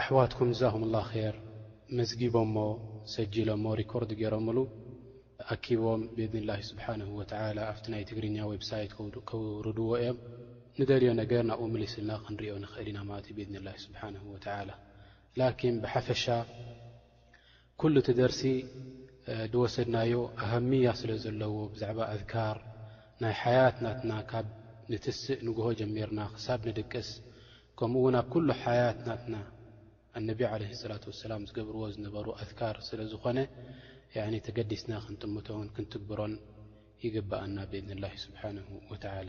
ኣሕዋትኩም ጅዛኩሙላህ ኼር መዝጊቦሞ ሰጂሎሞ ሪኮርድ ጌሮምሉ ኣኪቦም ብኢድኒላሂ ሱብሓነሁ ወተዓላ ኣብቲ ናይ ትግርኛ ዌብሳይት ከውርድዎ እዮም ንደልዮ ነገር ናብኡ ምሊስልና ክንሪኦ ንኽእል ኢና ማለት እዩ ብኢድኒላሂ ሱብሓነሁ ወተዓላ ላኪን ብሓፈሻ ኩሉ እቲ ደርሲ ድወሰድናዮ ኣሃምያ ስለ ዘለዎ ብዛዕባ ኣዝካር ናይ ሓያት ናትና ካብ ንትስእ ንጉሆ ጀሚርና ክሳብ ንድቅስ ከምኡ ውን ኣብ ኩሉ ሓያት ናትና ኣነቢ ዓለይሂ ሰላቱ ወሰላም ዝገብርዎ ዝነበሩ ኣዝካር ስለ ዝኾነ ያኒ ተገዲስና ክንጥምቶን ክንትግብሮን ይግበኣና ብኢዝኒላሂ ሱብሓነሁ ወተዓላ።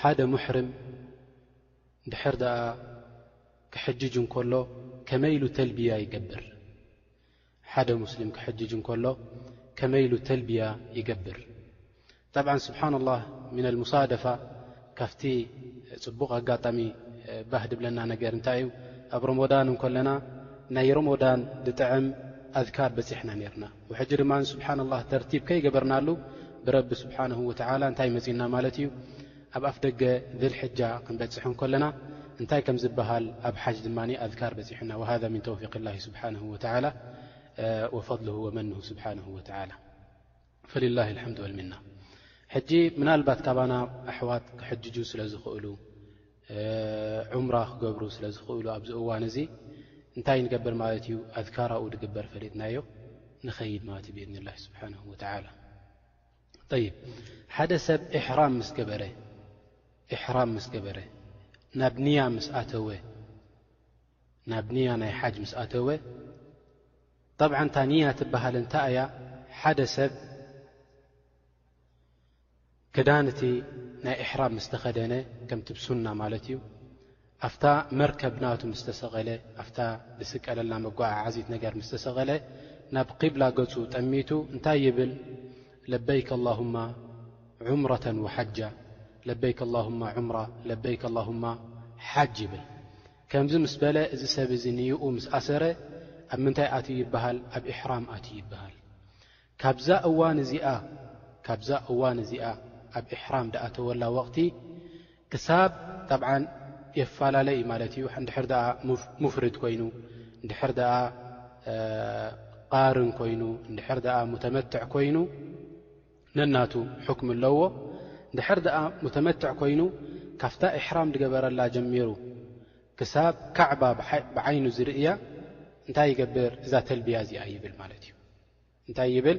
ሓደ ሙሕርም ድሕር ደኣ ክሕጅጅ እንከሎ ከመይ ኢሉ ተልብያ ይገብር ሓደ ሙስሊም ክሕጅጅ እንከሎ ከመይ ኢሉ ተልብያ ይገብር ጠብዓ ስብሓና ላህ ምና ልሙሳደፋ ካብቲ ፅቡቕ ኣጋጣሚ ባህ ድብለና ነገር እንታይ እዩ ኣብ ሮሞዳን እንከለና ናይ ሮሞዳን ድጥዕም ኣዝካር በፂሕና ነርና ውሕጂ ድማ ስብሓን ኣላህ ተርቲብ ከይገበርናሉ ብረቢ ስብሓንሁ ወተዓላ እንታይ መፂና ማለት እዩ ኣብ ኣፍ ደገ ዙልሕጃ ክንበፅሕ እንከለና እንታይ ከም ዝበሃል ኣብ ሓጅ ድማ ኣዝካር በፂሑና ወሃዛ ምን ተውፊቅ ላሂ ስብሓንሁ ወተዓላ ወፈضልሁ ወመንሁ ስብሓንሁ ወተዓላ ፈሊላሂ ልሓምድ ወልሚና ሕጂ ምናልባት ካባና ኣሕዋት ክሕጅጁ ስለ ዝኽእሉ ዑምራ ክገብሩ ስለ ዝኽእሉ ኣብዚ እዋን እዚ እንታይ ንገብር ማለት እዩ ኣዝካር ኣብኡ ዝግበር ፈሊጥናዮ ንኸይድ ማለት እዩ ብእድኒ ላ ስብሓን ወተላ ይ ሓደ ሰብ ሕራም ምስ ገበረ ናብ ንያ ምስኣተወ ናብ ንያ ናይ ሓጅ ምስ ኣተወ ጠብዓ እታ ንያ ትበሃል እንታይ እያ ሓደ ሰብ ክዳን እቲ ናይ እሕራም ምስ ተኸደነ ከምቲ ብ ሱና ማለት እዩ ኣፍታ መርከብ ናቱ ምስ ተሰቐለ ኣፍታ ዝስቀለላ መጓዓዓዚት ነገር ምስ ተሰቐለ ናብ ቂብላ ገፁ ጠሚቱ እንታይ ይብል ለበይክ ኣላሁማ ዑምረተን ወሓጃ ለበይክ ኣላሁማ ዑምራ ለበይክ ኣላሁማ ሓጅ ይብል ከምዚ ምስ በለ እዚ ሰብ እዚ ንይኡ ምስ ኣሰረ ኣብ ምንታይ ኣትዩ ይበሃል ኣብ እሕራም ኣትዩ ይበሃል ካብዛ እዋን እዚኣ ካብዛ እዋን እዚኣ ኣብ ኢሕራም ድኣተወላ ወቕቲ ክሳብ ጠብዓን የፋላለ እዩ ማለት እዩ እንድሕር ደኣ ሙፍሪድ ኮይኑ እንድሕር ደኣ ቃርን ኮይኑ እንድሕር ደኣ ሙተመትዕ ኮይኑ ነናቱ ሕክሚ ኣለዎ እንድሕር ደኣ ሙተመትዕ ኮይኑ ካብታ ኢሕራም ድገበረላ ጀሚሩ ክሳብ ካዕባ ብዓይኑ ዝርእያ እንታይ ይገብር እዛ ተልብያ እዚኣ ይብል ማለት እዩ እንታይ ይብል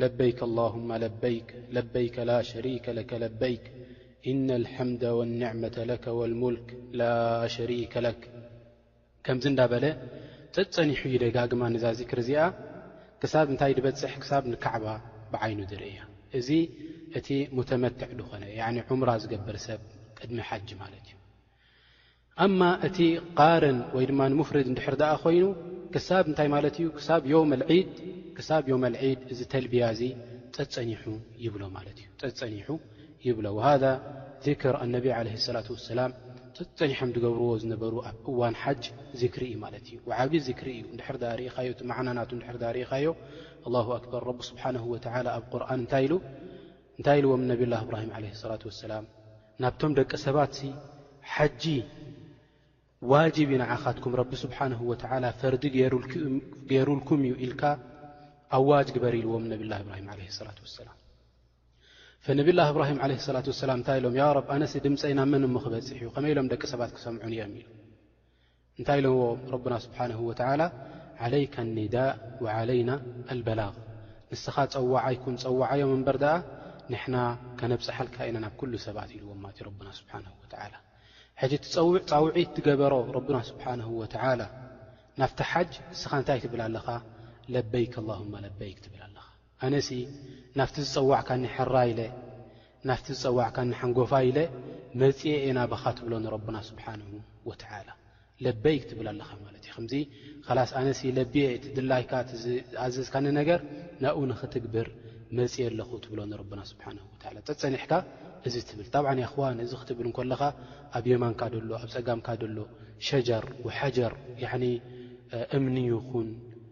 ለበይከ ኣላሁመ ለበይክ ለበይከ ላ ሸሪከ ለከ ለበይክ ኢነል ሐምደ ወኒዕመተ ለከ ወልሙልክ ላ ሸሪከ ለክ ከምዚ እንዳበለ ጸጸኒሑ ይደጋግማ ንዛ ዚክሪ እዚኣ ክሳብ እንታይ ድበጽሕ ክሳብ ንካዕባ ብዓይኑ ድርእያ እዚ እቲ ሙተመትዕ ድኾነ ያኒ ዑምራ ዝገብር ሰብ ቅድሚ ሓጅ ማለት እዩ ኣማ እቲ ቃርን ወይ ድማ ሙፍሪድ እንድሕር ደኣ ኮይኑ ክሳብ እንታይ ማለት እዩ ክሳብ ዮመልዒድ ክሳብ ዮመልዒድ እዚ ተልብያ እዚ ጸጸኒሑ ይብሎ ማለት እዩ ጸጸኒሑ ይብሎ ወሃዛ ዚክር ኣነቢ ዓለህ ሰላት ወሰላም ጸጸኒሖም ዝገብርዎ ዝነበሩ ኣብ እዋን ሓጅ ዚክሪ እዩ ማለት እዩ ወዓቢ ዚክሪ እዩ እንድሕር ደኣ ርኢኻዮ እቲ መዓና ናቱ እንድሕር ደኣ ርኢኻዮ ኣላሁ ኣክበር ረቢ ስብሓንሁ ወተዓላ ኣብ ቁርን እንታይ ኢሉ እንታይ ኢልዎም ነብላ እብራሂም ዓለህ ሰላት ወሰላም ናብቶም ደቂ ሰባትሲ ሓጂ ዋጅብ እዩ ንዓኻትኩም ረቢ ስብሓንሁ ወተዓላ ፈርዲ ገይሩልኩም እዩ ኢልካ ኣዋጅ ግበር ኢልዎም ነብላ እብራሂም ዓለ ሰላት ወሰላም ፈነብላ እብራሂም ዓለ ሰላት ወሰላም እንታይ ኢሎም ያ ረብ ኣነሲ ድምፀይ ናብ መን እሞ ክበፅሕ እዩ ከመይ ኢሎም ደቂ ሰባት ክሰምዑን እዮም ኢሉ እንታይ ኢሎዎ ረብና ስብሓነሁ ወተዓላ ዓለይከ ኒዳእ ወዓለይና ኣልበላግ ንስኻ ጸዋዓይ ኩን ጸዋዓዮም እምበር ደኣ ንሕና ከነብጽሓልካ ኢና ናብ ኩሉ ሰባት ኢልዎም ማለት እዩ ረብና ስብሓነሁ ወተዓላ ሕጂ እቲ ጸውዕ ጻውዒት ትገበሮ ረብና ስብሓነሁ ወተዓላ ናፍቲ ሓጅ ንስኻ እንታይ ትብል ኣለኻ ለበይክ ኣላሁማ ለበይክ ትብል ኣለኻ ኣነሲ ናብቲ ዝጸዋዕካኒ ሕራይ ኢለ ናብቲ ዝጸዋዕካኒ ሓንጎፋይ ኢለ መጺኤ እየ ናባኻ ትብሎ ንረብና ስብሓነሁ ወተዓላ ለበይክ ትብል ኣለኻ ማለት እዩ ከምዚ ኸላስ ኣነሲ ለቢየ እቲ ድላይካ እቲ ዝኣዘዝካኒ ነገር ናብኡ ንኽትግብር መጺኤ ኣለኹ ትብሎ ንረብና ስብሓነሁ ወተዓላ ጸጸኒሕካ እዚ ትብል ጣብዓን ያኽዋን እዚ ክትብል እንከለኻ ኣብ የማንካ ደሎ ኣብ ጸጋምካ ደሎ ሸጀር ወሓጀር ያዕኒ እምኒ ይኹን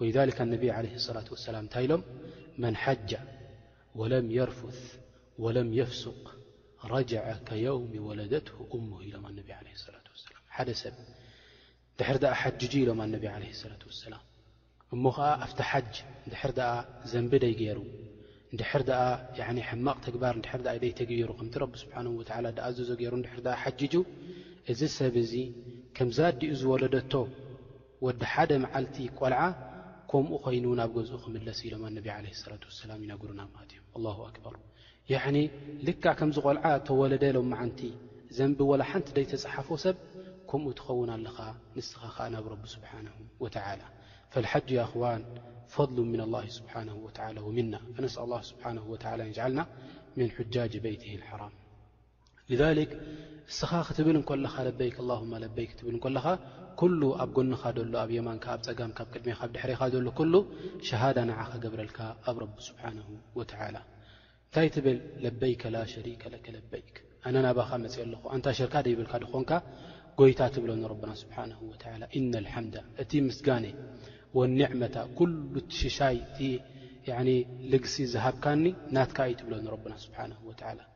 ወሊዛሊከ ኣነቢይ ዓለይሂ ሰላቱ ወሰላም እንታይ ኢሎም መን ሓጃ ወለም የርፉስ ወለም የፍሱቅ ረጅዐ ከየውሚ ወለደትሁ እሙሁ ኢሎም ኣነቢይ ዓለይሂ ሰላቱ ወሰላም ሓደ ሰብ ድሕር ደኣ ሓጅጁ ኢሎም ኣነቢይ ዓለይሂ ሰላቱ ወሰላም እሞ ኸዓ ኣብቲ ሓጅ እንድሕር ደኣ ዘንቢ ደይገይሩ እንድሕር ደኣ ያኒ ሕማቕ ተግባር እንድሕር ደኣ ደይተገይሩ ከምቲ ረቢ ስብሓነሁ ወተዓላ ደኣዘዞ ገይሩ እንድሕር ደኣ ሓጅጁ እዚ ሰብ እዚ ከምዛ ኣዲኡ ዝወለደቶ ወዲ ሓደ መዓልቲ ቆልዓ ከምኡ ኮይኑ ናብ ገዝኡ ክምለስ ኢሎም ኣነቢ ዓለይሂ ሰላቱ ወሰላም ይነግሩና ማለት እዮም ኣላሁ ኣክበር ያዕኒ ልክዕ ከምዚ ቆልዓ ተወለደ ሎምዓንቲ ዘንቢ ወላ ሓንቲ ደይተጸሓፎ ሰብ ከምኡ ትኸውን ኣለኻ ንስኻ ከኣ ናብ ረቢ ስብሓነሁ ወተዓላ ፈልሓጁ ያኣኽዋን ፈድሉ ምን ኣላሂ ስብሓነሁ ወተዓላ ወሚና ፈነስኣላህ ስብሓነሁ ወተዓላ ኣን የጅዓልና ምን ሑጃጅ በይትሂ ልሓራም ذሊክ እስኻ ክትብል እንኮለኻ ለበይክ ላሁማ ለበይክ ክትብል እንኮለኻ ኩሉ ኣብ ጎንኻ ደሎ ኣብ የማንካ ኣብ ፀጋም ካብ ቅድሜ ካብ ድሕሬኻ ዘሎ ኩሉ ሸሃዳ ንዓ ከገብረልካ ኣብ ረቢ ስብሓን ወተላ እንታይ ትብል ለበይከ ላ ሸሪከ ለከ ለበይክ ኣነ ናባኻ መፅ ኣለኹ ኣንታ ሽርካ ደይብልካ ድኾንካ ጎይታ ትብሎ ንረብና ስብሓን ወላ እነ ልሓምዳ እቲ ምስጋነ ወኒዕመታ ኩሉ ትሽሻይ እቲ ልግሲ ዝሃብካኒ ናትካ እዩ ትብሎ ንረብና ስብሓን ወላ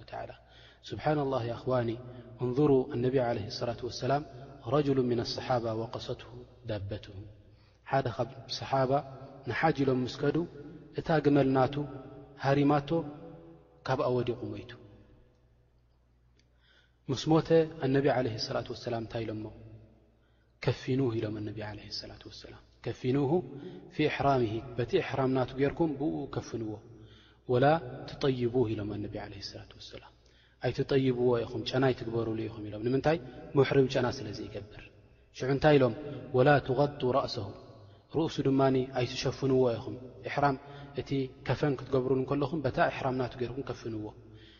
ወተዓላ ሱብሓነላህ ያእኽዋኒ እንዙሩ ኣነቢ ዓለይሂ ሰላቱ ወሰላም ረጁሉን ሚነ ኣሰሓባ ወቀሰትሁ ዳበትሁ ሓደ ካብ ሰሓባ ንሓጅ ኢሎም ምስ ከዱ እታ ግመል ናቱ ሃሪማቶ ካብኣ ወዲቑ ሞይቱ ምስ ሞተ ኣነቢ ዓለይሂ ሰላቱ ወሰላም እንታይ ኢሎሞ? ከፊኑህ ኢሎም ኣነቢ ዓለይሂ ሰላቱ ወሰላም። ከፊኑሁ ፊ ኢሕራሚሂ በቲ ኢሕራም ናቱ ጌርኩም ብእኡ ከፍንዎ። ወላ ትጠይቡህ ኢሎም ኣነቢ ዓለይሂ ሰላቱ ወሰላም። ኣይትጠይብዎ ኢኹም ጨና ኣይትግበሩሉ ኢኹም ኢሎም። ንምንታይ? ሙሕሪም ጨና ስለ ዘይገብር። ሽዑ እንታይ ኢሎም? ወላ ቱገጡ ረእሰሁ ርእሱ ድማ ኣይትሸፍንዎ ኢኹም። ኢሕራም እቲ ከፈን ክትገብሩሉ ከለኹም በታ ኢሕራም ናቱ ጌርኩም ከፍንዎ።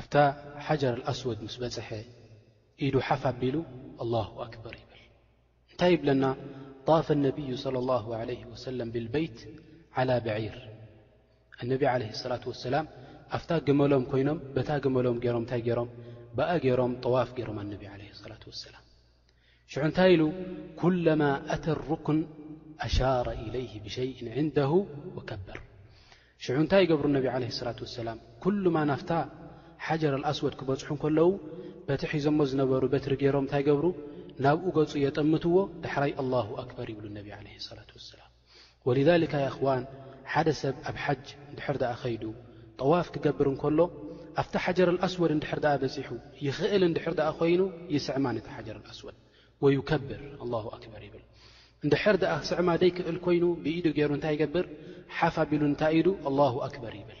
ኣብታ ሓጀር ኣልኣስወድ ምስ በጽሐ ኢዱ ሓፍ ኣቢሉ ኣላሁ ኣክበር ይብል እንታይ ይብለና ጣፈ ነብዩ صለ ላሁ ለህ ወሰለም ብልበይት ዓላ በዒር ኣነቢ ዓለ ሰላት ወሰላም ኣብታ ግመሎም ኮይኖም በታ ግመሎም ገይሮም እንታይ ገይሮም ብኣ ገይሮም ጠዋፍ ገይሮም ኣነቢ ዓለ ሰላት ወሰላም ሽዑ እንታይ ኢሉ ኩለማ ኣተ ሩክን ኣሻረ ኢለይህ ብሸይእን ዕንደሁ ወከበር ሽዑ እንታይ ይገብሩ ነቢ ዓለ ሰላት ወሰላም ኩሉማ ናፍታ ሓጀር ኣልኣስወድ ክበጽሑ ከለዉ በቲ ሒዞሞ ዝነበሩ በትሪ ገይሮም እንታይ ገብሩ ናብኡ ገጹ የጠምትዎ ዳሕራይ ኣላሁ ኣክበር ይብሉ ነቢ ዓለ ሰላት ወሰላም ወሊዛሊካ ያእኽዋን ሓደ ሰብ ኣብ ሓጅ እንድሕር ደኣ ከይዱ ጠዋፍ ክገብር እንከሎ ኣብቲ ሓጀረልኣስወድ እንድሕር ደኣ በጺሑ ይኽእል እንድሕር ደኣ ኮይኑ ይስዕማ ነቲ ሓጀረልኣስወድ ወዩከብር ኣላሁ ኣክበር ይብል እንድሕር ደኣ ክስዕማ ዘይክእል ኮይኑ ብኢዱ ጌሩ እንታይ ይገብር ሓፍ ኣቢሉ ንታ ኢዱ ኣላሁ ኣክበር ይብል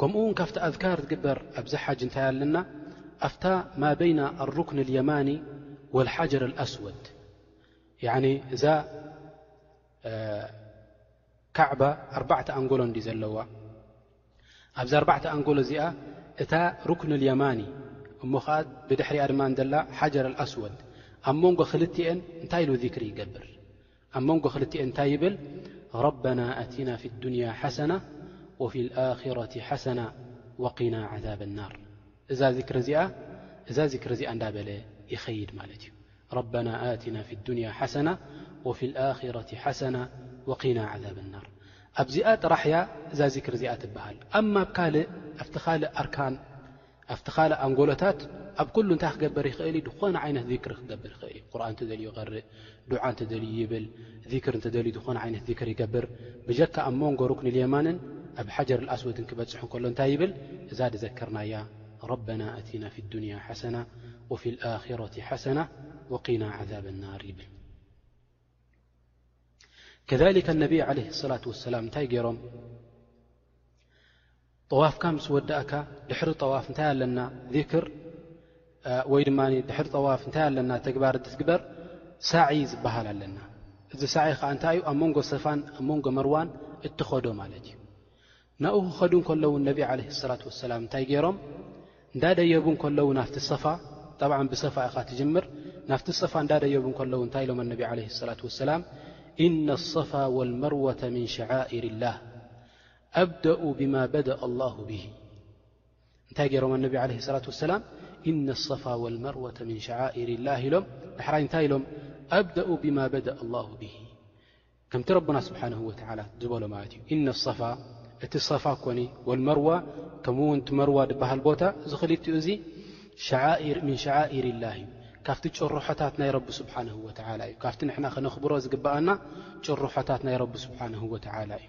ከምኡ ውን ካብቲ ኣذካር ዝግበር ኣብዚ ሓጅ እንታይ ኣለና ኣፍታ ማበይና ኣሩክኒ ልየማኒ ወልሓጀር ኣስወድ እዛ ካዕባ ኣርባዕተ ኣንጎሎ እንዲ ዘለዋ ኣብዚ ኣርባዕተ ኣንጎሎ እዚኣ እታ ሩክኒ ልየማኒ እሞ ከዓ ብድሕሪያ ድማ ዘላ ሓጀር ኣስወድ ኣብ መንጎ ክልትኤን እንታይ ኢሉ ዚክሪ ይገብር ኣብ መንጎ ክልቲኤን እንታይ ይብል ረበና ኣቲና ፊ ዱንያ ሓሰና ወፊ ልኣኪረቲ ሓሰና ወቂና ዓዛብ ናር እዛ ዚክሪ እዚኣ እዛ ዚክሪ እዚኣ እንዳበለ ይኸይድ ማለት እዩ ረበና ኣቲና ፊ ዱንያ ሓሰና ወፊ ልኣኪረቲ ሓሰና ወቂና ዓዛብ ናር ኣብዚኣ ጥራሕ እያ እዛ ዚክሪ እዚኣ ትበሃል ኣማ ብ ካልእ ኣብቲ ካልእ ኣርካን ኣብቲ ካልእ ኣንጎሎታት ኣብ ኩሉ እንታይ ክገበር ይኽእል እዩ ዝኾነ ዓይነት ዚክሪ ክገብር ይኽእል እዩ ቁርን እንተደልዩ ይቐርእ ዱዓ እንተደልዩ ይብል ዚክር እንተደልዩ ዝኾነ ዓይነት ዚክር ይገብር ብጀካ ኣብ መንጎ ሩክኒ ልየማንን ኣብ ሓጀር ልኣስወድን ክበፅሕ እንከሎ እንታይ ይብል እዛ ድዘከርናያ ረበና ኣቲና ፊ ዱንያ ሓሰና ወፊ ልኣኪረቲ ሓሰና ወቂና ዓዛብ ናር ይብል ከሊከ ነቢይ ዓለ ሰላት ወሰላም እንታይ ገይሮም ጠዋፍካ ምስ ወዳእካ ድሕሪ ጠዋፍ እንታይ ኣለና ዚክር ወይ ድማ ድሕሪ ጠዋፍ እንታይ ኣለና ተግባር እትትግበር ሳዒ ዝበሃል ኣለና እዚ ሳዒ ከዓ እንታይ እዩ ኣብ መንጎ ሰፋን ኣብ መንጎ መርዋን እትኸዶ ማለት እዩ ናብኡ ክኸዱ እንከለዉ ነቢ ዓለ ሰላት ወሰላም እንታይ ገይሮም እንዳደየቡ እንከለዉ ናፍቲ ሰፋ ጠብዓ ብሰፋ ኢኻ ትጅምር ናፍቲ ሰፋ እንዳደየቡ እንከለዉ እንታይ ኢሎም ኣነቢ ዓለ ሰላት ወሰላም ኢነ ኣሰፋ ወልመርወተ ምን ሸዓኢር ላህ ኣብደኡ ብማ በደእ ኣላሁ ብሂ እንታይ ገይሮም ኣነቢ ዓለይሂ ሰላት ወሰላም ኢነ ኣሰፋ ወልመርወተ ምን ሸዓኢር ላህ ኢሎም ዳሕራይ እንታይ ኢሎም ኣብደኡ ብማ በደእ ኣላሁ ብሂ ከምቲ ረብና ስብሓንሁ ወተላ ዝበሎ ማለት እዩ እነ ኣሰፋ እቲ ሰፋ ኮኒ ወልመርዋ ከምኡ ውን መርዋ ድበሃል ቦታ እዚ ክልትኡ እዚ ምን ሸዓኢር ላህ እዩ ካብቲ ጭርሖታት ናይ ረቢ ስብሓንሁ ወተላ እዩ ካብቲ ንሕና ከነኽብሮ ዝግብኣና ጭርሖታት ናይ ረቢ ስብሓንሁ ወተላ እዩ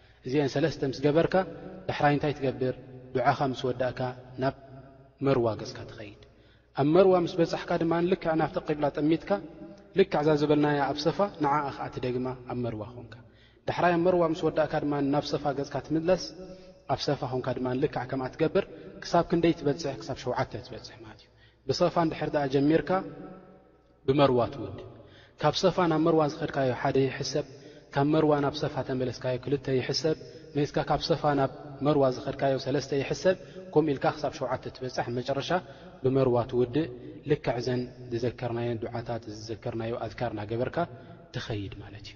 እዚኤን ሰለስተ ምስ ገበርካ ዳሕራይ እንታይ ትገብር ዱዓኻ ምስ ወዳእካ ናብ መርዋ ገጽካ ትኸይድ ኣብ መርዋ ምስ በጻሕካ ድማ ልክዕ ናብቲ ቂብላ ጠሚትካ ልክዕ እዛ ዝበልናያ ኣብ ሰፋ ንዓኣ ከኣ ትደግማ ኣብ መርዋ ኮንካ ዳሕራይ ኣብ መርዋ ምስ ወዳእካ ድማ ናብ ሰፋ ገጽካ ትምለስ ኣብ ሰፋ ኮንካ ድማ ልክዕ ከምኣ ትገብር ክሳብ ክንደይ ትበጽሕ ክሳብ ሸውዓተ ትበጽሕ ማለት እዩ ብሰፋ እንድሕር ደኣ ጀሚርካ ብመርዋ ትወዲ ካብ ሰፋ ናብ መርዋ ዝኸድካዮ ሓደ ይሕሰብ ካብ መርዋ ናብ ሰፋ ተመለስካዮ ክልተ ይሕሰብ መይትካ ካብ ሰፋ ናብ መርዋ ዝኸድካዮ ሰለስተ ይሕሰብ ከምኡ ኢልካ ክሳብ ሸውዓተ ትበጽሕ መጨረሻ ብመርዋ ትውድእ ልክዕ እዘን ዝዘከርናየን ዱዓታት ዝዘከርናዮ ኣዝካር ናገበርካ ትኸይድ ማለት እዩ።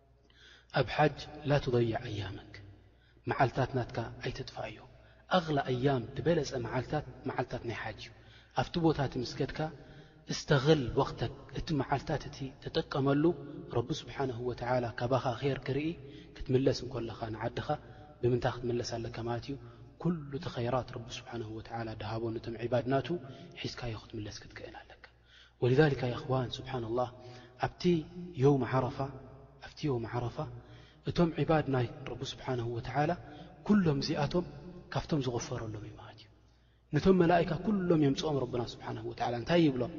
ኣብ ሓጅ ላ ትደይዕ ኣያመክ መዓልታት ናትካ ኣይተጥፋኣዮ ኣላ ኣያም ትበለፀ መዓልታት መዓልታት ናይ ሓጅ እዩ ኣብቲ ቦታ እቲ ምስ ከድካ እስተል ወቅተክ እቲ መዓልታት እቲ ተጠቀመሉ ረቢ ስብሓንሁ ወተላ ካባኻ ኼር ክርኢ ክትምለስ እንኮለኻ ንዓድኻ ብምንታይ ክትምለስ ኣለካ ማለት እዩ ኩሉ እቲ ኸይራት ረቢ ስብሓንሁ ወተላ ድሃቦ ነቶም ዒባድ ናቱ ሒዝካዮ ክትምለስ ክትክእል ኣለካ ወሊዛሊካ የኽዋን ሱብሓነላህ ኣብቲ የውም ዓረፋ ኣብቲ የውም ዓረፋ እቶም ዒባድ ናይ ረቡ ስብሓነሁ ወተዓላ ኩሎም እዚኣቶም ካብቶም ዝቕፈረሎም እዩ ማለት እዩ ነቶም መላኢካ ኩሎም የምጽኦም ረቡና ስብሓነሁ ወተዓላ እንታይ ይብሎም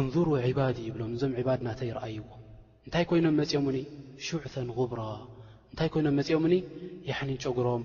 እንዙሩ ዒባዲ ይብሎም እዞም ዒባድ ናተይ ረኣይዎም እንታይ ኮይኖም መጽኦምኒ ሹዕተን ጉብራ እንታይ ኮይኖም መጽኦምኒ ያኒ ጨጉሮም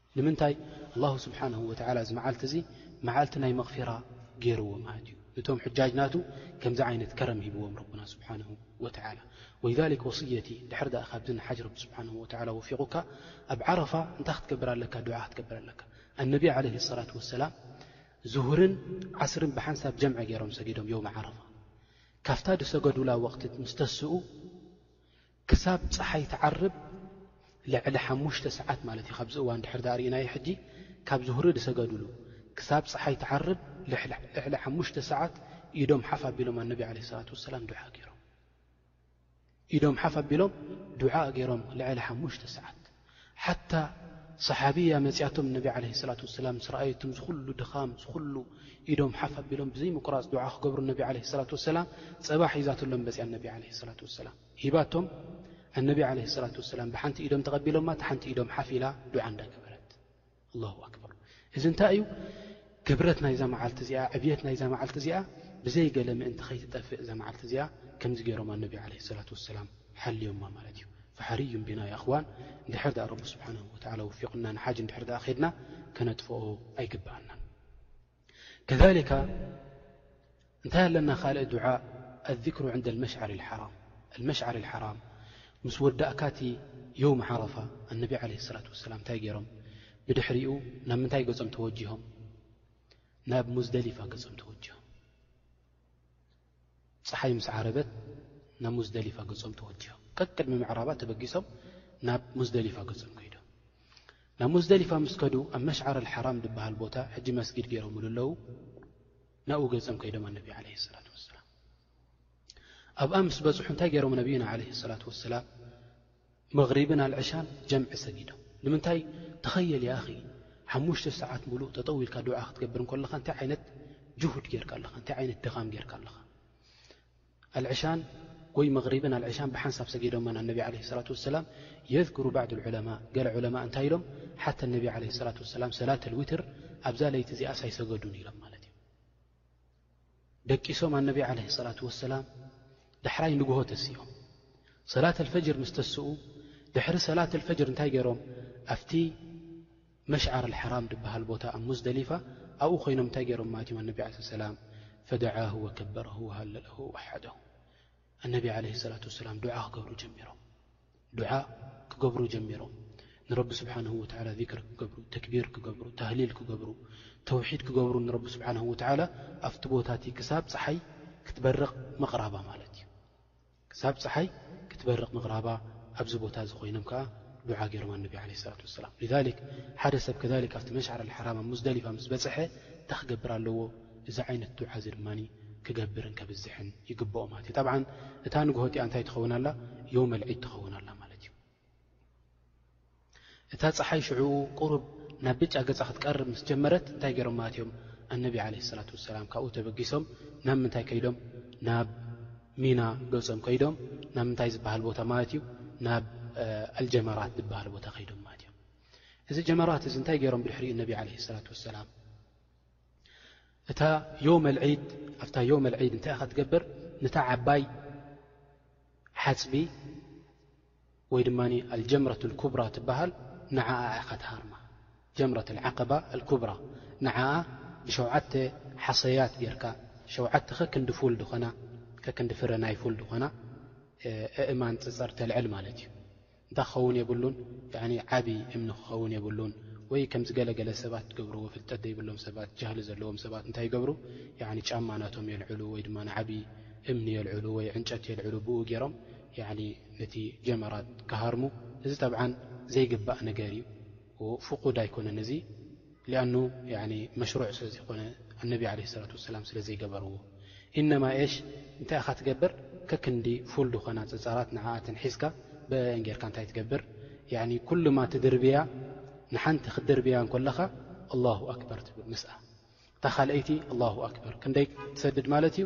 ንምንታይ ኣላሁ ስብሓነሁ ወተዓላ እዚ መዓልቲ እዚ መዓልቲ ናይ መቕፊራ ገይርዎ ማለት እዩ። ንቶም ሑጃጅ ናቱ ከምዚ ዓይነት ከረም ሂብዎም ረቡና ስብሓነሁ ወተዓላ። ወሊዛሊክ ወስየቲ እንድሕር ድኣ ካብዚ ንሓጅ ረቢ ስብሓነሁ ወተዓላ ወፊቑካ ኣብ ዓረፋ እንታይ ክትገብር ኣለካ ዱዓ ክትገብር ኣለካ። ኣነቢ ዓለይሂ ሰላቱ ወሰላም ዙሁርን ዓስርን ብሓንሳብ ጀምዕ ገይሮም ሰጊዶም የውመ ዓረፋ። ካብታ ዝሰገዱላ ወቕቲ ምስ ተስኡ ክሳብ ጸሓይ ትዓርብ ልዕሊ ሓሙሽተ ሰዓት ማለት እዩ ካብዚ እዋን ድሕር ዳኣ ርኢናዮ ሕጂ ካብ ዙህሪ ዝሰገዱሉ ክሳብ ጸሓይ ትዓርብ ልዕሊ ሓሙሽተ ሰዓት ኢዶም ሓፍ ኣቢሎም ኣነቢ ዓለ ሰላት ወሰላም ዱዓ ገይሮም ኢዶም ሓፍ ኣቢሎም ዱዓ ገይሮም ልዕሊ ሓሙሽተ ሰዓት ሓታ ሰሓብያ መጺኣቶም ነቢ ዓለይሂ ሰላቱ ወሰላም ምስ ረኣየቶም እዚ ኩሉ ድኻም እዚ ኩሉ ኢዶም ሓፍ ኣቢሎም ብዘይ ምቁራጽ ዱዓ ክገብሩ ነቢ ዓለይሂ ሰላቱ ወሰላም ጸባ ሒዛትሎም መጺኣ ንነቢ ዓለይሂ ሰላቱ ወሰላም ሂባቶም ኣነቢ ዓለይሂ ሰላቱ ወሰላም ብሓንቲ ኢዶም ተቐቢሎማ እታ ሓንቲ ኢዶም ሓፍ ኢላ ዱዓ እንዳገበረት ኣላሁ ኣክበር እዚ እንታይ እዩ ክብረት ናይዛ መዓልቲ እዚኣ ዕብየት ናይዛ መዓልቲ እዚኣ ብዘይ ገለ ምእንቲ ከይትጠፍእ እዛ መዓልቲ እዚኣ ከምዚ ገይሮማ ነቢ ዓለ ሰላት ወሰላም ሓልዮማ ማለት እዩ ፈሓርዩ ቢና ይኣኽዋን እንድሕር ድኣ ረቢ ስብሓን ወተዓላ ወፊቑና ንሓጅ እንድሕር ድኣ ኼድና ከነጥፍኦ ኣይግብኣናን ከሊካ እንታይ ኣለና ካልእ ዱዓእ ኣذክሩ ዕንደ መሽዓሪ ሓራም መሽዓሪ ሓራም ምስ ወዳእካቲ የውም ዓረፋ ኣነቢ ዓለ ሰላት ወሰላም እንታይ ገይሮም ብድሕሪኡ ናብ ምንታይ ገጾም ተወጅሆም ናብ ሙዝደሊፋ ገጾም ተወጅሆም ጸሓይ ምስ ዓረበት ናብ ሙዝደሊፋ ገጾም ተወጅሆም። ቀቅድሚ ምዕራባ ተበጊሶም ናብ ሙዝደሊፋ ገጾም ከይዶም። ናብ ሙዝደሊፋ ምስ ከዱ ኣብ መሽዓር ኣልሓራም ዝበሃል ቦታ ሕጂ መስጊድ ገይሮምሉ ኣለዉ ናብኡ ገጾም ከይዶም ኣነቢ ዓለይሂ ሰላቱ ወሰላም ኣብኣ ምስ በጽሑ እንታይ ገይሮም ነቢዩና ዓለይሂ ሰላቱ ወሰላም መግሪብን ኣልዕሻን ጀምዒ ሰጊዶም ንምንታይ ተኸየል ያኣኺ ሓሙሽተ ሰዓት ሙሉእ ጠጠው ኢልካ ዱዓ ክትገብር እንከለኻ እንታይ ዓይነት ጅሁድ ጌርካ ኣለኻ እንታይ ዓይነት ድኻም ጌርካ ኣለኻ ኣልዕሻን ወይ መግሪብን ኣልዕሻን ብሓንሳብ ሰጊዶመን ኣነቢ ዓለ ሰላት ወሰላም የዝክሩ ባዕድ ልዑለማ ገለ ዑለማ እንታይ ኢሎም ሓታ ነቢ ዓለ ሰላት ወሰላም ሰላት ኣልዊትር ኣብዛ ለይቲ እዚኣ ሳይሰገዱን ኢሎም ማለት እዩ ደቂሶም ኣነቢ ዓለይሂ ሰላቱ ወሰላም ዳሕራይ ንግሆ ተሲኦም ሰላት ኣልፈጅር ምስ ተስኡ ድሕሪ ሰላት ኣልፈጅር እንታይ ገይሮም ኣብቲ መሽዓር ኣልሓራም ድበሃል ቦታ ኣብ ሙዝደሊፋ ኣብኡ ኮይኖም እንታይ ገይሮም ማለት እዮም ኣነቢ ዓለ ሰላም ፈደዓሁ ወከበረሁ ወሃለለሁ ወሓደሁ ኣነቢ ዓለይሂ ሰላቱ ወሰላም ዱዓ ክገብሩ ጀሚሮም ዱዓ ክገብሩ ጀሚሮም ንረቢ ስብሓንሁ ወተዓላ ዚክር ክገብሩ ተክቢር ክገብሩ ታህሊል ክገብሩ ተውሒድ ክገብሩ ንረቢ ስብሓንሁ ወተዓላ ኣብቲ ቦታቲ ክሳብ ፀሓይ ክትበርቕ ምቕራባ ማለት እዩ ክሳብ ፀሓይ ክትበርቕ ምቕራባ ኣብዚ ቦታ እዚ ኮይኖም ከዓ ዱዓ ገይሮም ኣነቢ ዓለ ሰላት ወሰላም ሊዛሊክ ሓደ ሰብ ከዛሊክ ኣብቲ መሻዕር ኣልሓራም ኣብ ሙዝደሊፋ ምስ በፅሐ እንታይ ክገብር ኣለዎ እዚ ዓይነት ዱዓ እዚ ድማ ክገብርን ከብዝሕን ይግብኦ ማለት እዩ። ጠብዓን እታ ንግሆ እቲኣ እንታይ ትኸውን ኣላ? ዮውመል ዒድ ትኸውን ኣላ ማለት እዩ። እታ ጸሓይ ሽዕኡ ቁሩብ ናብ ብጫ ገጻ ክትቀርብ ምስ ጀመረት እንታይ ገይሮም ማለት እዮም? ኣነቢ ዓለይሂ ሰላቱ ወሰላም ካብኡ ተበጊሶም ናብ ምንታይ ከይዶም? ናብ ሚና ገጾም ከይዶም ናብ ምንታይ ዝበሃል ቦታ ማለት እዩ? ናብ ኣልጀመራት ዝበሃል ቦታ ከይዶም ማለት እዮም። እዚ ጀመራት እዚ እንታይ ገይሮም ብድሕሪኡ እነቢ ዓለይሂ ሰላቱ ወሰላም? እታ ዮመልዒድ ኣብታ ዮመልዒድ እንታይ ኢኻ ትገብር ነታ ዓባይ ሓፅቢ ወይ ድማ ኣልጀምረት ልኩብራ ትበሃል ንዓ ኢኻ ትሃርማ ጀምረት ዓቀባ ኣልኩብራ ንዓ ብሸውዓተ ሓሰያት ጌርካ ሸውዓተ ከክንዲ ፉል ዝኾና ከክንዲ ፍረ ናይ ፉል ዝኾና እእማን ፅፀር ተልዕል ማለት እዩ እንታይ ክኸውን የብሉን ያኒ ዓቢ እምኒ ክኸውን የብሉን ወይ ከምዚ ገለ ገለ ሰባት ዝገብርዎ ፍልጠት ዘይብሎም ሰባት ጃህሊ ዘለዎም ሰባት እንታይ ይገብሩ ያኒ ጫማ ናቶም የልዕሉ ወይ ድማ ንዓቢ እምኒ የልዕሉ ወይ ዕንጨት የልዕሉ ብኡ ጌሮም ያኒ ነቲ ጀመራት ክሃርሙ እዚ ጠብዓን ዘይግባእ ነገር እዩ ፍቁድ ኣይኮነን እዚ። ሊኣኑ ያኒ መሽሩዕ ስለ ዘይኮነ ኣነቢ ዓለይሂ ሰላቱ ወሰላም ስለ ዘይገበርዎ ኢነማ ኤሽ እንታይ ኢኻ ትገብር ከክንዲ ፉል ዝኾና ጸጻራት ንዓኣተን ሒዝካ ብእኤን ጌርካ እንታይ ትገብር ያኒ ኩሉማ ትድርብያ ንሓንቲ ክትድርብያ እንኮለኻ ኣላሁ ኣክበር ትብል ምስኣ እታ ካልኣይቲ ኣላሁ ኣክበር ክንደይ ትሰድድ ማለት እዩ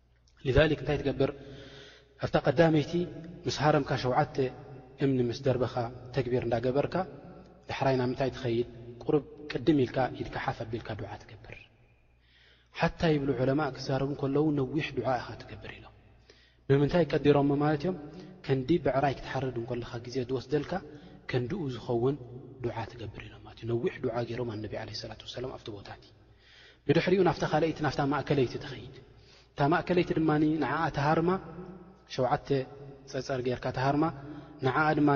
لذلك እንታይ ትገብር ኣብታ ቀዳመይቲ ምስ ሃረምካ ሸውዓተ እምኒ ምስ ደርበኻ ተግቢር እንዳ ገበርካ ዳሕራይ ናብ ምንታይ ትኸይድ ቁሩብ ቅድም ኢልካ ኢድካ ሓፍ ኣቢልካ ዱዓ ትገብር ሓታ ይብሉ ዑለማእ ክዛረቡ ከለዉ ነዊሕ ዱዓ ኢኻ ትገብር ኢሎም ብምንታይ ቀዲሮሞ ማለት እዮም ከንዲ ብዕራይ ክትሓርድ እንከለኻ ግዜ ዝወስደልካ ከንድኡ ዝኸውን ዱዓ ትገብር ኢሎም ማለት እዩ ነዊሕ ዱዓ ገይሮም ኣነቢ ዓለ ሰላት ወሰላም ኣብቲ ቦታ እቲ ብድሕሪኡ ናብታ ካልኣይቲ ናብታ ማእከለይቲ ትኸይድ። እታ ማእከለይቲ ድማ ንዓኣ ትሃርማ፣ ሸውዓተ ጸጸር ጌርካ ትሃርማ፣ ንዓኣ ድማ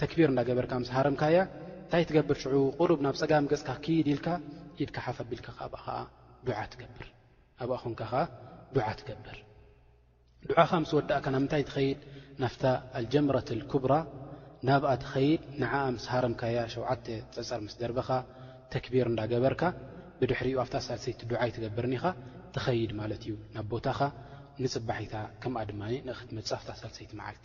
ተክቢር እንዳ ገበርካ ምስ ሃረምካያ እንታይ ትገብር ሽዑ ቁሩብ ናብ ጸጋም ገጽካ ክይድ ኢልካ ኢድካ ሓፍ ኣቢልካ ኣብኣ ከኣ ዱዓ ትገብር ኣብኣ ኮንካ ከኣ ዱዓ ትገብር። ዱዓኻ ምስ ወዳእካ ናብ ምንታይ ትኸይድ? ናብታ ኣልጀምረት ኣልኩብራ ናብኣ ትኸይድ ንዓኣ ምስ ሃረምካያ ሸውዓተ ጸጸር ምስ ደርበኻ ተክቢር እንዳ ገበርካ ብድሕሪኡ ኣብታ ሳልሰይቲ ዱዓይ ትገብርን ኢኻ ትኸይድ ማለት እዩ ናብ ቦታኻ ንጽባሒታ ከምኣ ድማ ንኽትመጽእ ኣብታ ሳልሰይቲ መዓልቲ